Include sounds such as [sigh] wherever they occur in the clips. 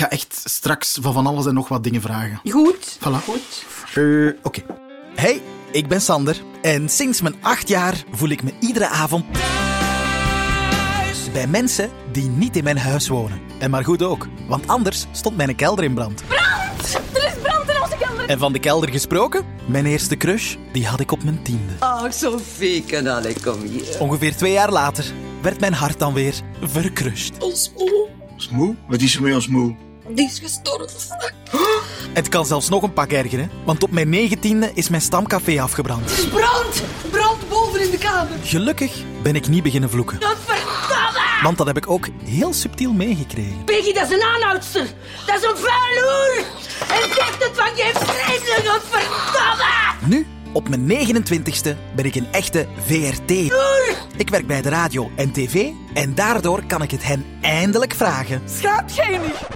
ga echt straks van van alles en nog wat dingen vragen. Goed. Voilà. Goed. Eh, Oké. Hey, ik ben Sander. En sinds mijn acht jaar voel ik me iedere avond thuis bij mensen die niet in mijn huis wonen. En maar goed ook, want anders stond mijn kelder in brand. Er is brand in onze kelder. En van de kelder gesproken, mijn eerste crush, die had ik op mijn tiende. Ach, Sofieke, dan kom hier. Ongeveer twee jaar later werd mijn hart dan weer verkrust. Ons moe, Smoe? Wat is er mee als moe? Die is gestorven. Het kan zelfs nog een pak ergeren, want op mijn negentiende is mijn stamcafé afgebrand. Er is brand. Brand boven in de kamer. Gelukkig ben ik niet beginnen vloeken, Godverdamme. want dat heb ik ook heel subtiel meegekregen. Peggy, dat is een aanhoudster. Dat is een vuile hoer. En zegt het van je vreemde, godverdamme. Nu, op mijn 29ste, ben ik een echte VRT. Ik werk bij de radio en tv en daardoor kan ik het hen eindelijk vragen.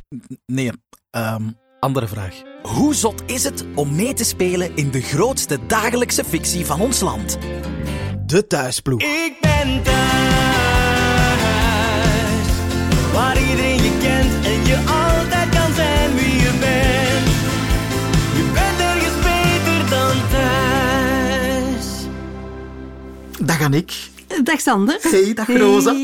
Niet? Nee, ehm, andere vraag. Hoe zot is het om mee te spelen in de grootste dagelijkse fictie van ons land? De Thuisploeg. Ik ben thuis, waar iedereen je kent en je altijd kan zijn wie je bent. Je bent ergens beter dan thuis. Dat ga ik. Dag Sander. Hey, dag Rosa. [laughs]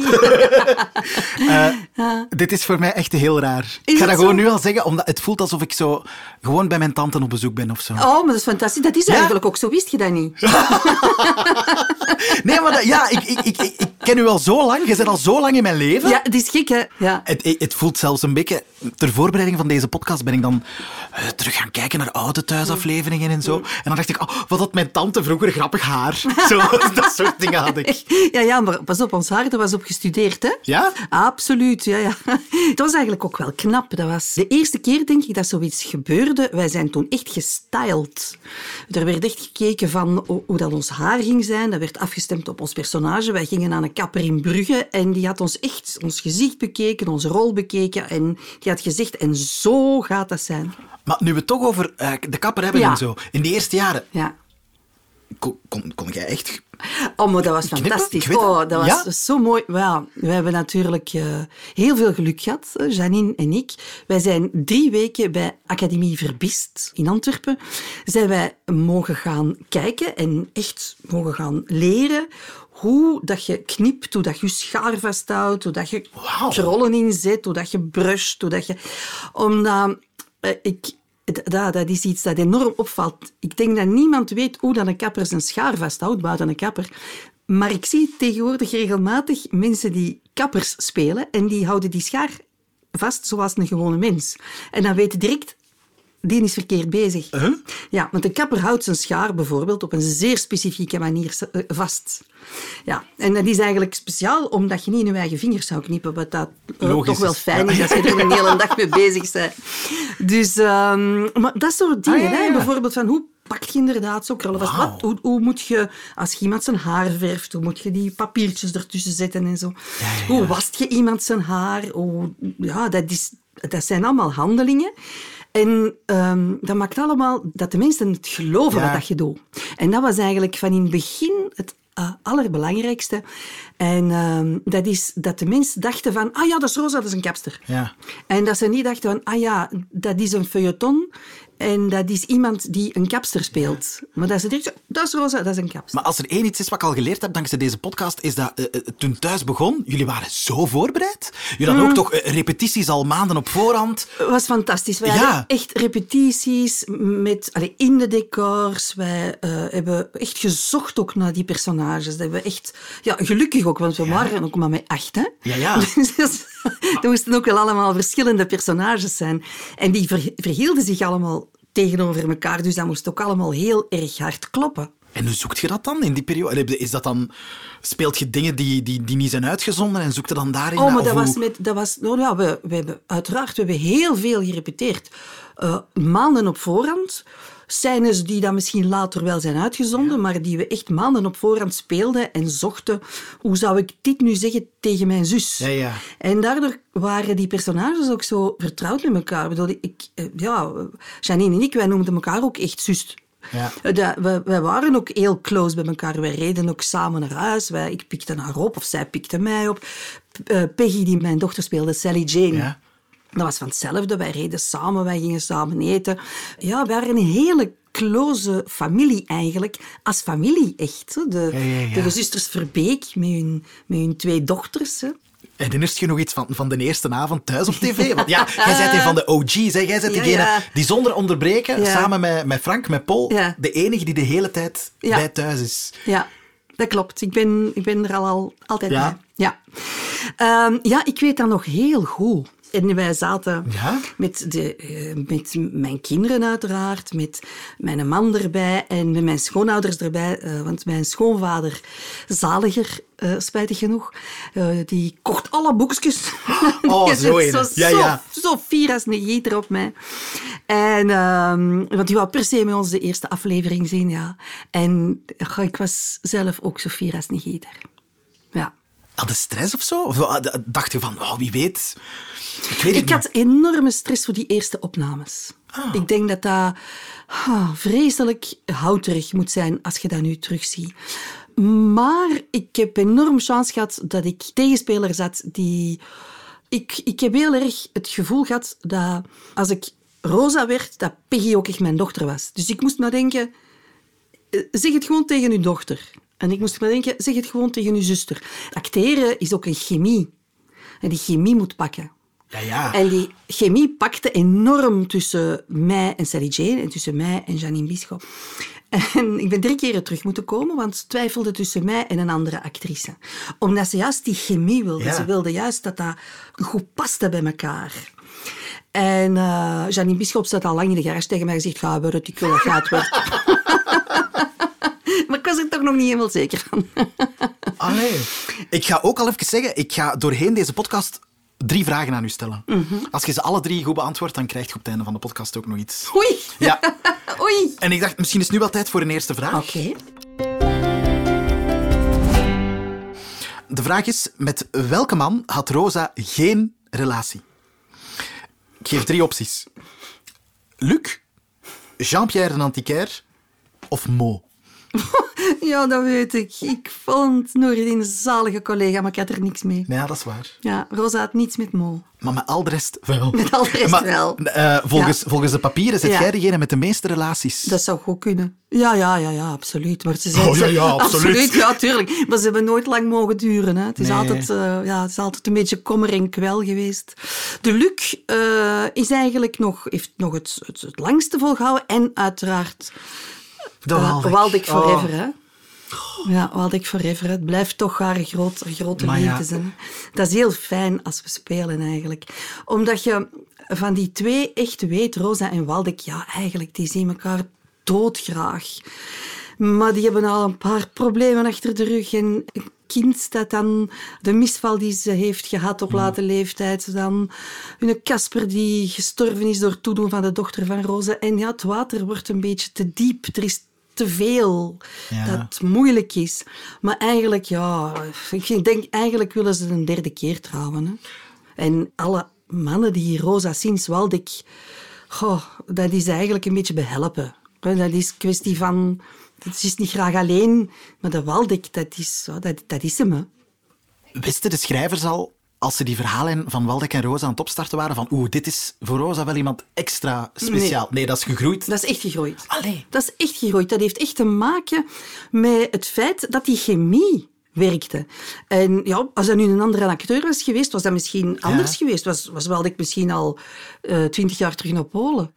Eh, dit is voor mij echt heel raar. Is ik ga dat gewoon zo? nu al zeggen, omdat het voelt alsof ik zo gewoon bij mijn tante op bezoek ben of zo. Oh, maar dat is fantastisch. Dat is eigenlijk ook zo. Wist je dat niet? [laughs] [laughs] Nee, maar dat- ja, ik, ik, ik, ik, ken u al zo lang. Je bent al zo lang in mijn leven. Ja, het is gek, hè? Ja. Het, het voelt zelfs een beetje... Ter voorbereiding van deze podcast ben ik dan eh, terug gaan kijken naar oude thuisafleveringen en zo. En dan dacht ik, oh, wat had mijn tante vroeger grappig haar. [laughs] Zo, [laughs] dat soort dingen had ik. Ja, ja, maar pas op, ons haar, daar was op gestudeerd, hè? Ja? Absoluut, ja, ja. Het was eigenlijk ook wel knap. Dat was de eerste keer, denk ik, dat zoiets gebeurde. Wij zijn toen echt gestyled. Er werd echt gekeken van hoe, hoe dat ons haar ging zijn. Dat werd afgestemd op ons personage. Wij gingen aan een kapper in Brugge en die had ons echt ons gezicht bekeken, onze rol bekeken. En die had gezegd, en zo gaat dat zijn. Maar nu we het toch over eh, de kapper hebben Ja. en zo. In de eerste jaren, Ja. kon, kon, kon jij echt... Oh, maar dat was fantastisch. Oh, dat was Ja? zo mooi. Ja, we hebben natuurlijk eh, heel veel geluk gehad, eh, Janine en ik. Wij zijn drie weken bij Academie Verbist in Antwerpen. Zijn wij mogen gaan kijken en echt mogen gaan leren hoe dat je knipt, hoe dat je schaar vasthoudt, hoe dat je Wauw. krollen inzet, hoe dat je brusht, hoe dat je... Omdat eh, ik... Dat, dat is iets dat enorm opvalt. Ik denk dat niemand weet hoe dan een kapper zijn schaar vasthoudt, buiten een kapper. Maar ik zie tegenwoordig regelmatig mensen die kappers spelen en die houden die schaar vast zoals een gewone mens. En dan weten direct, die is verkeerd bezig. Ja, want een kapper houdt zijn schaar bijvoorbeeld op een zeer specifieke manier eh, vast. Ja, en dat is eigenlijk speciaal omdat je niet in je eigen vingers zou knippen, wat dat eh, toch wel fijn Ja. is als je er een hele dag mee bezig bent. Dus, ehm, maar dat soort dingen, Ah, ja, ja. Hè? bijvoorbeeld van hoe pak je inderdaad zo krullen vast? Wat, hoe, hoe moet je, als je iemand zijn haar verft, hoe moet je die papiertjes ertussen zetten en zo? Hoe wast je iemand zijn haar? Hoe, ja, dat, is, dat zijn allemaal handelingen. En ehm, dat maakt allemaal dat de mensen het geloven Ja. wat dat je doet. En dat was eigenlijk van in het begin het eh, allerbelangrijkste. En ehm, dat is dat de mensen dachten van, ah ja, dat is Rosa, dat is een kapster. Ja. En dat ze niet dachten van, ah ja, dat is een feuilleton en dat is iemand die een kapster speelt. Maar dat dachten, dat is Rosa, dat is een kapster. Maar als er één iets is wat ik al geleerd heb dankzij deze podcast, is dat eh, eh, toen thuis begon, jullie waren zo voorbereid. Jullie hadden ook toch eh, repetities al maanden op voorhand. Het was fantastisch. Wij Ja. hadden echt repetities met, allee, in de decors. Wij hebben echt gezocht ook naar die personages. Dat hebben we echt, ja, gelukkig ook, want we waren ook maar met acht. Hè? Ja, ja. [laughs] Dus dat- er moesten ook wel allemaal verschillende personages zijn. En die ver- verhielden zich allemaal tegenover elkaar. Dus dat moest ook allemaal heel erg hard kloppen. En hoe zoekt je dat dan in die periode? Is dat dan, speelt je dingen die, die, die niet zijn uitgezonden en zoekt je dan daarin Oh, maar dat hoe- was met... Dat was, nou ja, we, we hebben, uiteraard, we hebben heel veel gerepeteerd. Eh, maanden op voorhand. Scènes die dan misschien later wel zijn uitgezonden, maar die we echt maanden op voorhand speelden en zochten. Hoe zou ik dit nu zeggen tegen mijn zus? Ja, ja. En daardoor waren die personages ook zo vertrouwd met elkaar. Ik bedoel, ik, eh, ja, Janine en ik, wij noemden elkaar ook echt zus. Ja. Eh, we, wij waren ook heel close bij elkaar. Wij reden ook samen naar huis. Wij, ik pikte haar op of zij pikte mij op. P- eh, Peggy, die mijn dochter speelde, Sally Jane. Ja. Dat was van hetzelfde. Wij reden samen, wij gingen samen eten. Ja, we waren een hele close familie eigenlijk. Als familie, echt. hè. De, Ja, ja, ja. de zusters Verbeek met hun, met hun twee dochters. Hè. Herinnert je nog iets van, van de eerste avond thuis op tv? Want ja, [laughs] jij bent een van de OG's. Hè? Jij bent degene ja. die zonder onderbreken, Ja. samen met, met Frank, met Paul, de enige die de hele tijd bij thuis is. Ja, dat klopt. Ik ben, ik ben er al, al altijd Ja? bij. Ja. Ehm, ja, ik weet dat nog heel goed. En wij zaten Ja? met, de, eh, met mijn kinderen uiteraard, met mijn man erbij en met mijn schoonouders erbij. eh, want mijn schoonvader, zaliger, eh, spijtig genoeg, die kocht alle boekjes. Oh, [laughs] Die zo. Zo, Ja, zo, ja. zo fier als een op mij. En, ehm, want die wou per se met ons de eerste aflevering zien, ja. En ik was zelf ook zo fier als een. Ja. Had je stress of zo? Of ah, dacht je van, oh, wie weet? Ik weet het Ik had enorme stress voor die eerste opnames. Ik denk dat dat ah, vreselijk houterig moet zijn als je dat nu terugziet. Maar ik heb enorm chance gehad dat ik tegenspeler zat die... Ik, ik heb heel erg het gevoel gehad dat als ik Rosa werd, dat Peggy ook echt mijn dochter was. Dus ik moest maar denken, eh, zeg het gewoon tegen uw dochter. En ik moest maar denken, zeg het gewoon tegen uw zuster. Acteren is ook een chemie. En die chemie moet pakken. Ja, ja. En die chemie pakte enorm tussen mij en Sally Jane en tussen mij en Janine Bisschop. En ik ben drie keren terug moeten komen, want ze twijfelde tussen mij en een andere actrice. Omdat ze juist die chemie wilde. Ja. Ze wilde juist dat dat goed paste bij elkaar. En eh Janine Bisschop zat al lang in de garage tegen mij en gezegd, ga het, ik wil dat gaat [laughs] worden. Maar ik was er toch nog niet helemaal zeker van. [laughs] Allee. Ik ga ook al even zeggen, ik ga doorheen deze podcast drie vragen aan u stellen. Mhm. Als je ze alle drie goed beantwoordt, dan krijg je op het einde van de podcast ook nog iets. Oei. Ja. [laughs] Oei. En ik dacht, misschien is het nu wel tijd voor een eerste vraag. Oké. De vraag is, met welke man had Rosa geen relatie? Ik geef drie opties. Luc, Jean-Pierre de Antiquaire of Mo? [laughs] Ja, dat weet ik. Ik vond Noureddin een zalige collega, maar ik had er niks mee. Ja, dat is waar. Ja, Rosa had niets met Mo. Maar met al de rest wel. [laughs] Met al de rest Maar, wel. eh, volgens, volgens de papieren zit Ja. jij degene met de meeste relaties. Dat zou goed kunnen. Ja, ja, ja, ja, absoluut. Maar ze zijn Oh, ja, ja, [laughs] absoluut. Ja, tuurlijk. Maar ze hebben nooit lang mogen duren. Hè. Het, is Nee. altijd, eh, ja, het is altijd een beetje kommer en kwel geweest. De Luc eh, is eigenlijk nog, heeft nog het, het, het langste volgehouden. En uiteraard De Forever. Oh. Hè. Ja, Waldeck Forever. Het blijft toch haar groot, grote Maar ja. liefde zijn. Dat is heel fijn als we spelen eigenlijk. Omdat je van die twee echt weet, Rosa en Waldeck, ja, eigenlijk, die zien elkaar doodgraag. Maar die hebben al een paar problemen achter de rug. En kind dat dan de misval die ze heeft gehad op late leeftijd. Dan hun Casper die gestorven is door het toedoen van de dochter van Rosa. En ja, het water wordt een beetje te diep. Er is te veel Ja. dat moeilijk is. Maar eigenlijk, ja, ik denk eigenlijk willen ze een derde keer trouwen. Hè. En alle mannen die Rosa sinds Waldeck, goh, dat is eigenlijk een beetje behelpen. Dat is kwestie van, het is niet graag alleen, maar de Waldeck, dat is, dat, dat is hem. Hè. Wisten de schrijvers al, als ze die verhalen van Waldeck en Rosa aan het opstarten waren, van oeh, dit is voor Rosa wel iemand extra speciaal. Nee, dat is gegroeid. Dat is echt gegroeid. Allee. Dat is echt gegroeid. Dat heeft echt te maken met het feit dat die chemie werkte. En ja, als dat nu een andere acteur was geweest, was dat misschien anders geweest. Was, was Waldeck misschien al eh, twintig jaar terug naar Polen.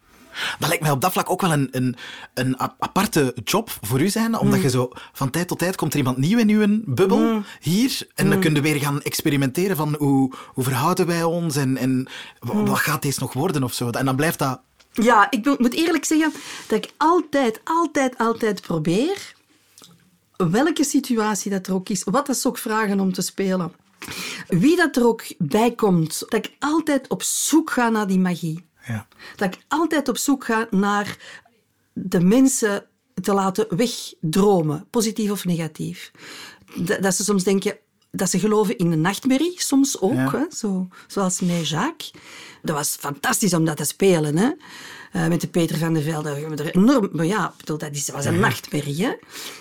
Dat lijkt mij op dat vlak ook wel een, een, een aparte job voor u zijn, omdat Mm. je zo van tijd tot tijd komt er iemand nieuw in uw bubbel hier en Mm. dan kun je weer gaan experimenteren van hoe, hoe verhouden wij ons en, en wa- wat gaat deze nog worden of zo. En dan blijft dat... Ja, ik moet- moet eerlijk zeggen dat ik altijd, altijd, altijd probeer, welke situatie dat er ook is, wat dat ze ook vragen om te spelen, wie dat er ook bij komt, dat ik altijd op zoek ga naar die magie. Ja. Dat ik altijd op zoek ga naar de mensen te laten wegdromen, positief of negatief. Dat, dat ze soms denken dat ze geloven in de nachtmerrie, soms ook, Ja. hè? Zo, zoals met Jacques. Dat was fantastisch om dat te spelen, hè? Eh, met de Peter van der Velde. Er enorm, maar ja, bedoel, dat is, was een nachtmerrie. Hè?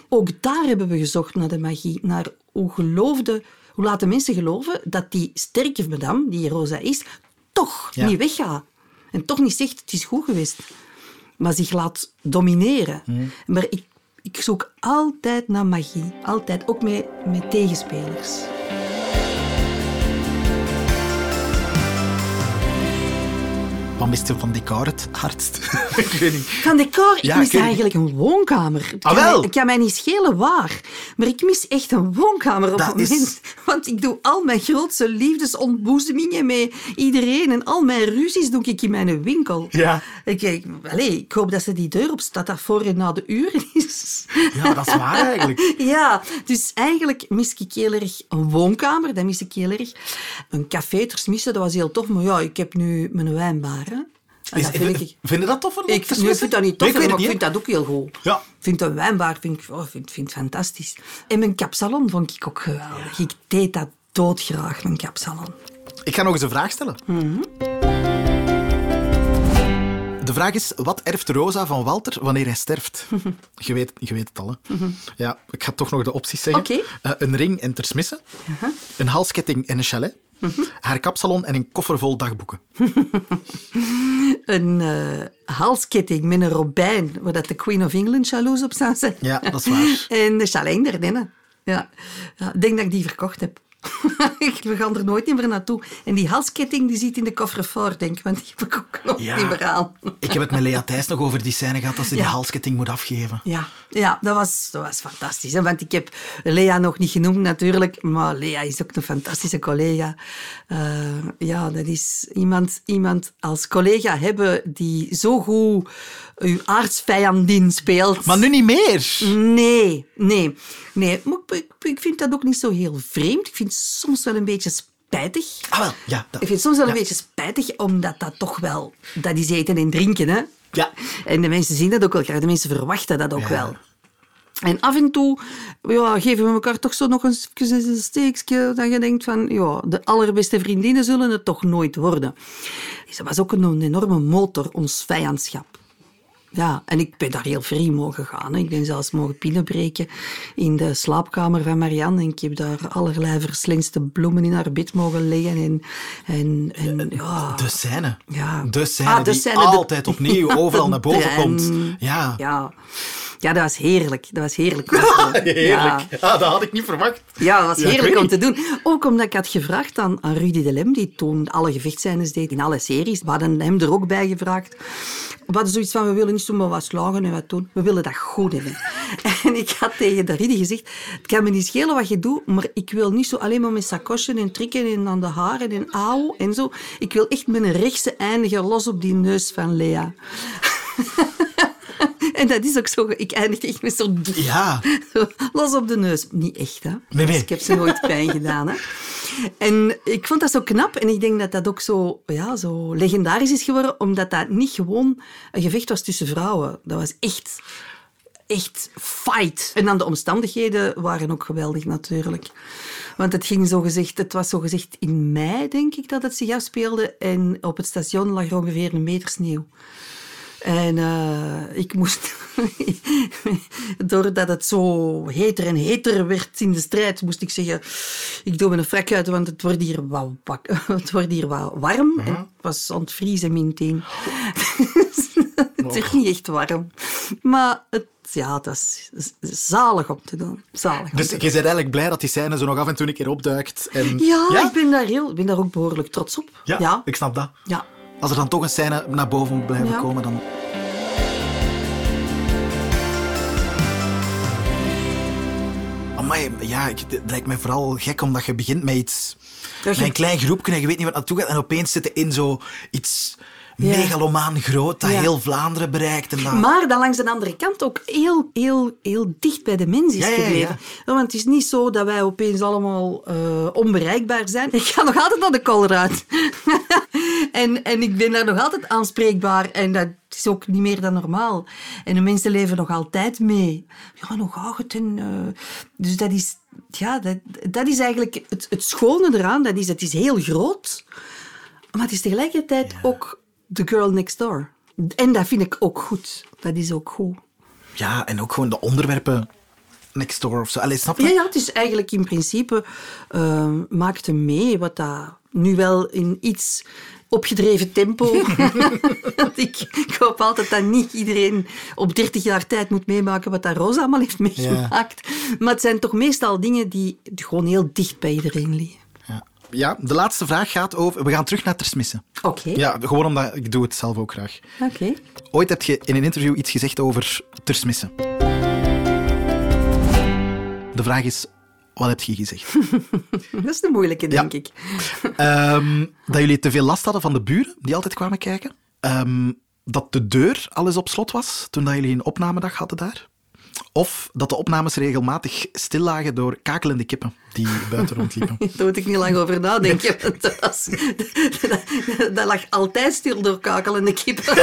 Ook daar hebben we gezocht naar de magie, naar hoe geloofde, hoe laten mensen geloven dat die sterke madame, die Rosa is, toch Ja. niet weggaat. En toch niet zegt, het is goed geweest. Maar zich laat domineren. Mhm. Maar ik, ik zoek altijd naar magie. Altijd, ook met, met tegenspelers. Wat mist je van decor het hardst? [laughs] ik weet niet. Van decor, ik Ja, mis eigenlijk een woonkamer. Het Ah, kan wel? mij- Het kan mij niet schelen waar, maar ik mis echt een woonkamer op Dat het is- moment. [laughs] Want ik doe al mijn grootste liefdesontboezemingen met iedereen en al mijn ruzies doe ik in mijn winkel. Ja. Ik, ik, allee, ik hoop dat ze die deur op staat dat voor en na de uren is. Ja, dat is waar eigenlijk. [laughs] Ja, dus eigenlijk mis ik heel erg een woonkamer, dat mis ik heel erg. Een café missen, dat was heel tof, maar ja, ik heb nu mijn wijnbar. Hè. En Is, dat vind ik... vind je dat tof? Ik nee, ik vind dat niet tof, Nee, ik weet maar ik niet, vind dat ook heel goed. Ja. Ik vind een wijnbar vind ik, oh, vind, vind fantastisch. En mijn kapsalon vond ik ook geweldig. Ik deed dat doodgraag, mijn kapsalon. Ik ga nog eens een vraag stellen. Mhm. De vraag is, wat erft Rosa van Walter wanneer hij sterft? [laughs] je, weet, je weet het al, hè? Ja, ik ga toch nog de opties zeggen. Mhm. Oké. Eh, een ring en tersmissen. Een halsketting en een chalet. Haar kapsalon en een koffer vol dagboeken. [laughs] Een eh, halsketting met een robijn, waar dat de Queen of England jaloers op zou zijn. Ja, dat is waar. [laughs] En de chalet daarbinnen. Ja. ja. Ik denk dat ik die verkocht heb. [laughs] We gaan er nooit meer naartoe. En die halsketting die zit in de kofferfort, denk ik, want die heb ik ook nog Ja. niet meer aan. Ik heb het met Lea Thijs nog over die scène gehad dat ze die Ja. halsketting moet afgeven. Ja, ja dat, was, dat was fantastisch. Hè? Want ik heb Lea nog niet genoemd natuurlijk, maar Lea is ook een fantastische collega. Eh, ja, dat is iemand, iemand als collega hebben die zo goed uw aardsvijandin speelt. Maar nu niet meer. Nee, nee, nee. Maar ik, vind dat ook niet zo heel vreemd. Ik vind het soms wel een beetje spijtig. Ah, wel. Ja, dat- Ik vind het soms wel een beetje spijtig, omdat dat toch wel... Dat is eten en drinken, hè. Ja. En de mensen zien dat ook wel graag. De mensen verwachten dat ook Ja. wel. En af en toe ja, geven we elkaar toch zo nog eens een steekje dat je denkt van, ja, de allerbeste vriendinnen zullen het toch nooit worden. Dus dat was ook een, een enorme motor, ons vijandschap. Ja, en ik ben daar heel vrij mogen gaan. hè. Ik ben zelfs mogen binnenbreken in de slaapkamer van Marianne. En ik heb daar allerlei verslenste bloemen in haar bed mogen leggen. En, en, en ja... De scène. Ja. De scène Ah, de die scène, de- altijd opnieuw overal [laughs] naar boven komt. Ja. Ja. Ja, dat was heerlijk. Dat was heerlijk. [laughs] Heerlijk. Ja. Ah, dat had ik niet verwacht. Ja, dat was heerlijk om te doen. Ook omdat ik had gevraagd aan, aan Rudy de Lem, die toen alle gevechtscènes deed in alle series. We hadden hem er ook bij gevraagd. We hadden zoiets van, we willen niet zomaar wat slagen en wat doen. We willen dat goed hebben. [laughs] En ik had tegen de Rudy gezegd, het kan me niet schelen wat je doet, maar ik wil niet zo alleen maar met sacochen en trikken en aan de haren en auw en zo. Ik wil echt met een rechtse eindigen los op die neus van Lea. [laughs] En dat is ook zo. Ik eindig echt met zo'n... Ja. Zo, los op de neus. Niet echt, hè? Nee, nee. Dus ik heb ze nooit pijn gedaan, hè? En ik vond dat zo knap. En ik denk dat dat ook zo, ja, zo legendarisch is geworden, omdat dat niet gewoon een gevecht was tussen vrouwen. Dat was echt, echt fight. En dan de omstandigheden waren ook geweldig, natuurlijk. Want het ging zo gezegd, het was zo gezegd in mei, denk ik, dat het zich afspeelde. En op het station lag er ongeveer een meter sneeuw. En eh, ik moest, [laughs] doordat het zo heter en heter werd in de strijd, moest ik zeggen, ik doe mijn frak uit, want het wordt hier wat, wak- [laughs] het wordt hier warm. En het was aan het vriezen min 10. [laughs] het werd niet echt warm. Maar het, ja, het was zalig om te doen. Zalig Dus je bent eigenlijk blij dat die scène zo nog af en toe een keer opduikt. En... Ja, ja? ik ben daar, heel, ben daar ook behoorlijk trots op. Ja, ja. ik snap dat. ja. Als er dan toch een scène naar boven moet blijven Ja. komen, dan... Amai, ja, ik, het lijkt me vooral gek omdat je begint met iets... Met je- een klein groepje en je weet niet wat naartoe gaat. En opeens zitten in zo iets Ja. megalomaan groot dat Ja. heel Vlaanderen bereikt. En dat... Maar dan langs de andere kant ook heel, heel, heel dicht bij de mens is gebleven. Want het is niet zo dat wij opeens allemaal eh, onbereikbaar zijn. [laughs] Ik ga nog altijd naar de Colruyt. [laughs] en, en ik ben daar nog altijd aanspreekbaar. En dat is ook niet meer dan normaal. En de mensen leven nog altijd mee. Ja, nog altijd. En, eh, dus dat is, ja, dat, dat is eigenlijk het, het schone eraan. Dat is, het is heel groot. Maar het is tegelijkertijd ook the girl next door. En dat vind ik ook goed. Dat is ook goed. Ja, en ook gewoon de onderwerpen next door of zo. Allee, snap je? Ja, ja, het is eigenlijk in principe... eh, maakt hem mee wat dat nu wel in iets opgedreven tempo. Ik, [laughs] [laughs] ik hoop altijd dat niet iedereen op 30 jaar tijd moet meemaken wat dat Rosa allemaal heeft meegemaakt. Maar het zijn toch meestal dingen die gewoon heel dicht bij iedereen liggen. Ja. de laatste vraag gaat over... We gaan terug naar Tersmissen. Oké. Ja, gewoon omdat ik doe het zelf ook graag. Oké. Ooit heb je in een interview iets gezegd over Tersmissen. De vraag is, wat heb je gezegd? [laughs] Dat is de moeilijke, denk Ja. ik. [laughs] Ehm, dat jullie te veel last hadden van de buren, die altijd kwamen kijken. Ehm, dat de deur alles op slot was toen dat jullie een opnamedag hadden daar. Of dat de opnames regelmatig stil lagen door kakelende kippen die buiten rondliepen. [laughs] Daar moet ik niet lang over nadenken. want Dat, was- dat, [laughs] dat lag altijd stil door kakelende kippen. [laughs]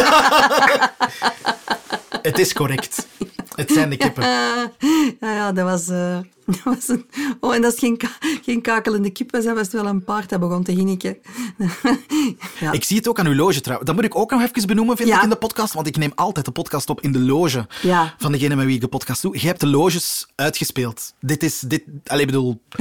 Het is correct. Het zijn de kippen. Ja, ja, dat was... eh, [laughs] dat was een, oh, en dat is geen, ka- geen kakelende kip, was, dat was wel een paard dat begon te hinniken. [laughs] ja. Ik zie het ook aan uw loge trouwens. Dat moet ik ook nog even benoemen, vind Ja. ik, in de podcast. Want ik neem altijd de podcast op in de loge Ja. van degene met wie ik de podcast doe. Je hebt de loges uitgespeeld. Dit is... Dit, allez, bedoel... [laughs]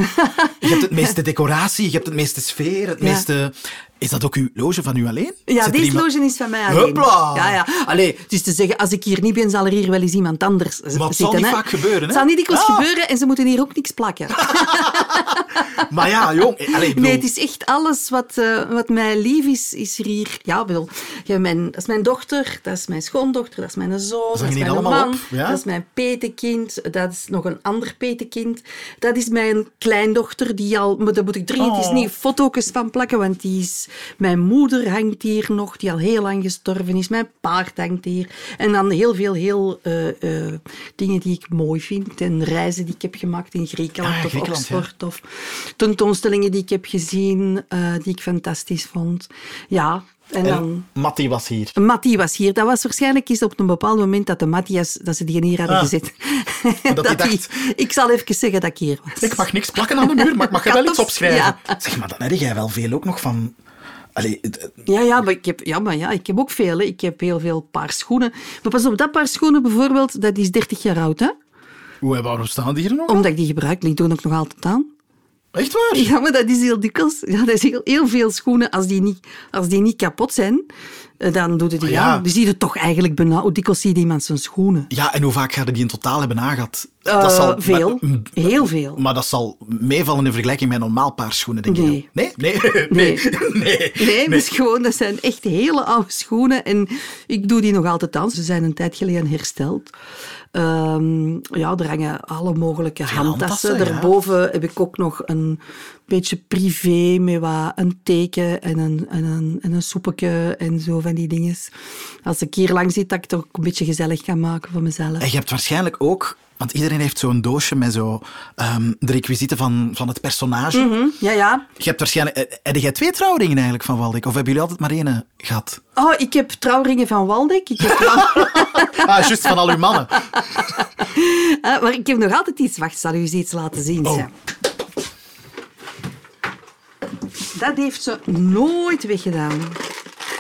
Je hebt het meeste decoratie, je hebt het meeste sfeer, het meeste... Is dat ook uw loge van u alleen? Ja, deze loge is van mij alleen. Hopla! Ja, ja. Allee, is te zeggen, als ik hier niet ben, zal er hier wel eens iemand anders zitten. het zal niet hè. vaak gebeuren, hè? Het zal niet dikwijls Ah. gebeuren en ze moeten hier ook niks plakken. [laughs] Maar ja, jong. Allee, bedoel- Nee, het is echt alles wat, eh, wat mij lief is, is er hier. Ja, bedoel, ja, mijn, dat is mijn dochter, dat is mijn schoondochter, dat is mijn zoon, dat, is mijn man, op? Ja? dat is mijn petekind, dat is nog een ander petekind. Dat is mijn kleindochter, die al, maar daar moet ik dringend eens Oh. niet foto's van plakken, want die is, mijn moeder hangt hier nog, die al heel lang gestorven is, mijn paard hangt hier. En dan heel veel heel, eh, eh, dingen die ik mooi vind en reizen die ik heb gemaakt in Griekenland Ah, of ja. Oxford of tentoonstellingen die ik heb gezien, eh, die ik fantastisch vond. Ja, en dan... En Mattie was hier. Mattie was hier. Dat was waarschijnlijk eens op een bepaald moment dat de Matthias, dat ze die hier hadden Ah. gezet. [laughs] Dat hij dacht- ik zal even zeggen dat ik hier was. Ik mag niks plakken aan de muur, maar ik mag [laughs] er wel iets opschrijven. ja. Zeg, maar dan heb jij wel veel ook nog van... Allee, Ja, ja, maar ik heb, ja, maar ja, ik heb ook veel. Hè. Ik heb heel veel paar schoenen. Maar pas op, dat paar schoenen bijvoorbeeld, dat is 30 jaar oud. Hè? hoe, waarom staan die hier nog? Omdat ik die gebruik, die doen ook nog altijd aan. Echt waar? Ja, maar dat is heel dikwijls. Ja, dat is heel, heel veel schoenen. Als die niet, als die niet kapot zijn, dan doe je die Maar ja. aan. Dan zie je toch eigenlijk bijna... Hoe dikwijls zie je iemand zijn schoenen? Ja, en hoe vaak gaan die in totaal hebben aangehad? Eh, veel. Maar, heel veel. maar dat zal meevallen in vergelijking met een normaal paar schoenen, denk Nee. ik. Nee? Nee? Nee. [laughs] [laughs] Nee. nee. Nee, dus gewoon, dat zijn echt hele oude schoenen. En ik doe die nog altijd aan. Ze zijn een tijd geleden hersteld. Ehm, ja, er hangen alle mogelijke handtassen. Daarboven heb ik ook nog een beetje privé met wat een teken en een, en een, en een soepetje en zo van die dingen. Als ik hier lang zit, dat ik het ook een beetje gezellig kan maken voor mezelf. En je hebt waarschijnlijk ook... Want iedereen heeft zo'n doosje met zo, ehm, de requisieten van, van het personage. Hm, Ja, ja. Je hebt waarschijnlijk... eh, Heb jij twee trouwringen eigenlijk van Waldeck? Of hebben jullie altijd maar één eh, gehad? Oh, ik heb trouwringen van Waldeck. Ik heb [laughs] Ah, juist van al uw mannen. [laughs] Maar ik heb nog altijd iets. Wacht, zal u eens iets laten zien. Oh. Dat heeft ze nooit weggedaan.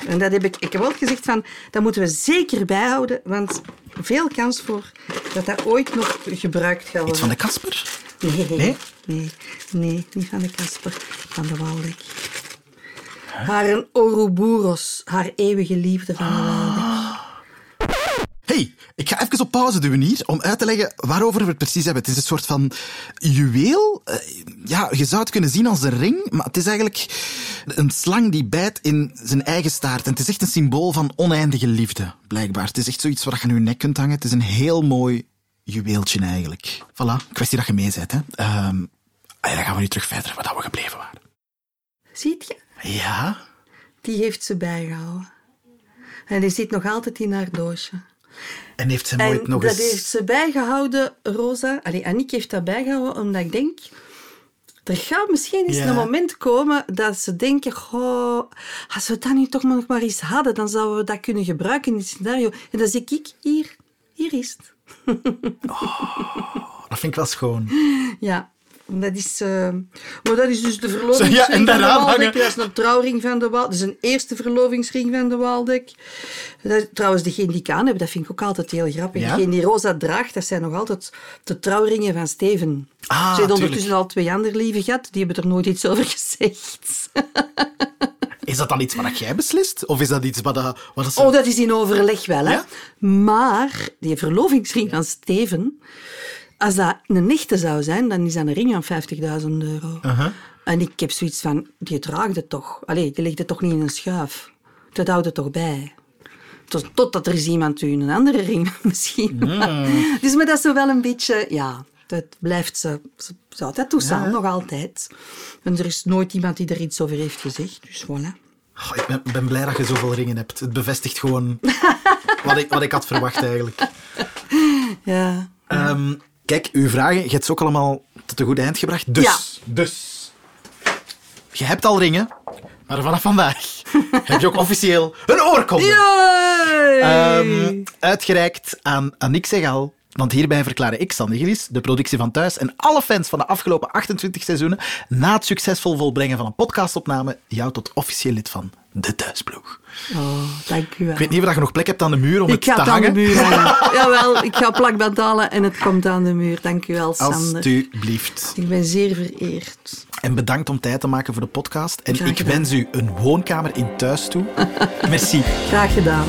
En dat heb ik, ik heb altijd gezegd van, dat moeten we zeker bijhouden, want veel kans voor dat dat ooit nog gebruikt gaat worden. Iets van de Kasper? Nee, Nee? nee, nee, niet van de Kasper, van de Waldeck. Haar een Ouroboros, haar eeuwige liefde van de Waldeck. Ik ga even op pauze duwen hier om uit te leggen waarover we het precies hebben. Het is een soort van juweel. Eh, ja, je zou het kunnen zien als een ring, maar het is eigenlijk een slang die bijt in zijn eigen staart. En het is echt een symbool van oneindige liefde, blijkbaar. Het is echt zoiets waar je aan je nek kunt hangen. Het is een heel mooi juweeltje eigenlijk. Voilà, kwestie dat je mee bent. Hè. Ehm, en dan gaan we nu terug verder waar we gebleven waren. Ziet je? Ja? Die heeft ze bijgehouden. En die zit nog altijd in haar doosje. En heeft ze En nooit nog dat eens... heeft ze bijgehouden, Rosa. Allee, Annick heeft dat bijgehouden omdat ik denk... Er gaat misschien eens Ja. een moment komen dat ze denken... Goh, als we dat nu toch nog maar eens hadden, dan zouden we dat kunnen gebruiken in het scenario. En dan zeg ik, hier, hier is het. Dat vind ik wel schoon. [laughs] Ja, dat is, eh, maar dat is dus de verlovingsring ja, en van de hangen. Dat is een trouwring van de Waldeck. Dat is een eerste verlovingsring van de Waldeck. Dat is, trouwens, degene die ik aan heb, dat vind ik ook altijd heel grappig. Ja? Degene die Rosa draagt, dat zijn nog altijd de trouwringen van Steven. Ah, Ze ondertussen al twee andere lieve gehad. Die hebben er nooit iets over gezegd. Is dat dan iets wat jij beslist? Of is dat iets wat... dat- wat ze- Oh, dat is in overleg wel, hè. Ja? Maar die verlovingsring van Steven, als dat een echte zou zijn, dan is dat een ring van 50.000 euro. En ik heb zoiets van, die draagt het toch. Allee, die legt het toch niet in een schuif. Dat houdt het toch bij. Tot, totdat er is iemand u een andere ring [laughs] misschien. dus maar dat is zo wel een beetje... Ja, dat blijft ze... Ze, ze dat toestaan, nog altijd. En er is nooit iemand die er iets over heeft gezegd. Dus voilà. Oh, ik ben, ben blij dat je zoveel ringen hebt. Het bevestigt gewoon [laughs] wat ik, wat ik had verwacht eigenlijk. Ja. Ehm, kijk, uw vragen, je hebt ze ook allemaal tot een goed eind gebracht. Dus, Ja. dus... Je hebt al ringen, maar vanaf vandaag [laughs] heb je ook officieel een oorkonde. Ehm, uitgereikt aan Annick Segal. Want hierbij verklaren ik, Sander Gillis, de productie van Thuis en alle fans van de afgelopen 28 seizoenen na het succesvol volbrengen van een podcastopname jou tot officieel lid van de Thuisploeg. Oh, dank u wel. Ik weet niet of je nog plek hebt aan de muur om Ik het ga te het aan de hangen. muur [laughs] hangen. Jawel, ik ga plakband halen en het komt aan de muur. Dank u wel, Sander. Alsjeblieft. Ik ben zeer vereerd. En bedankt om tijd te maken voor de podcast. En Graag ik gedaan. wens u een woonkamer in thuis toe. [laughs] Merci. Graag gedaan.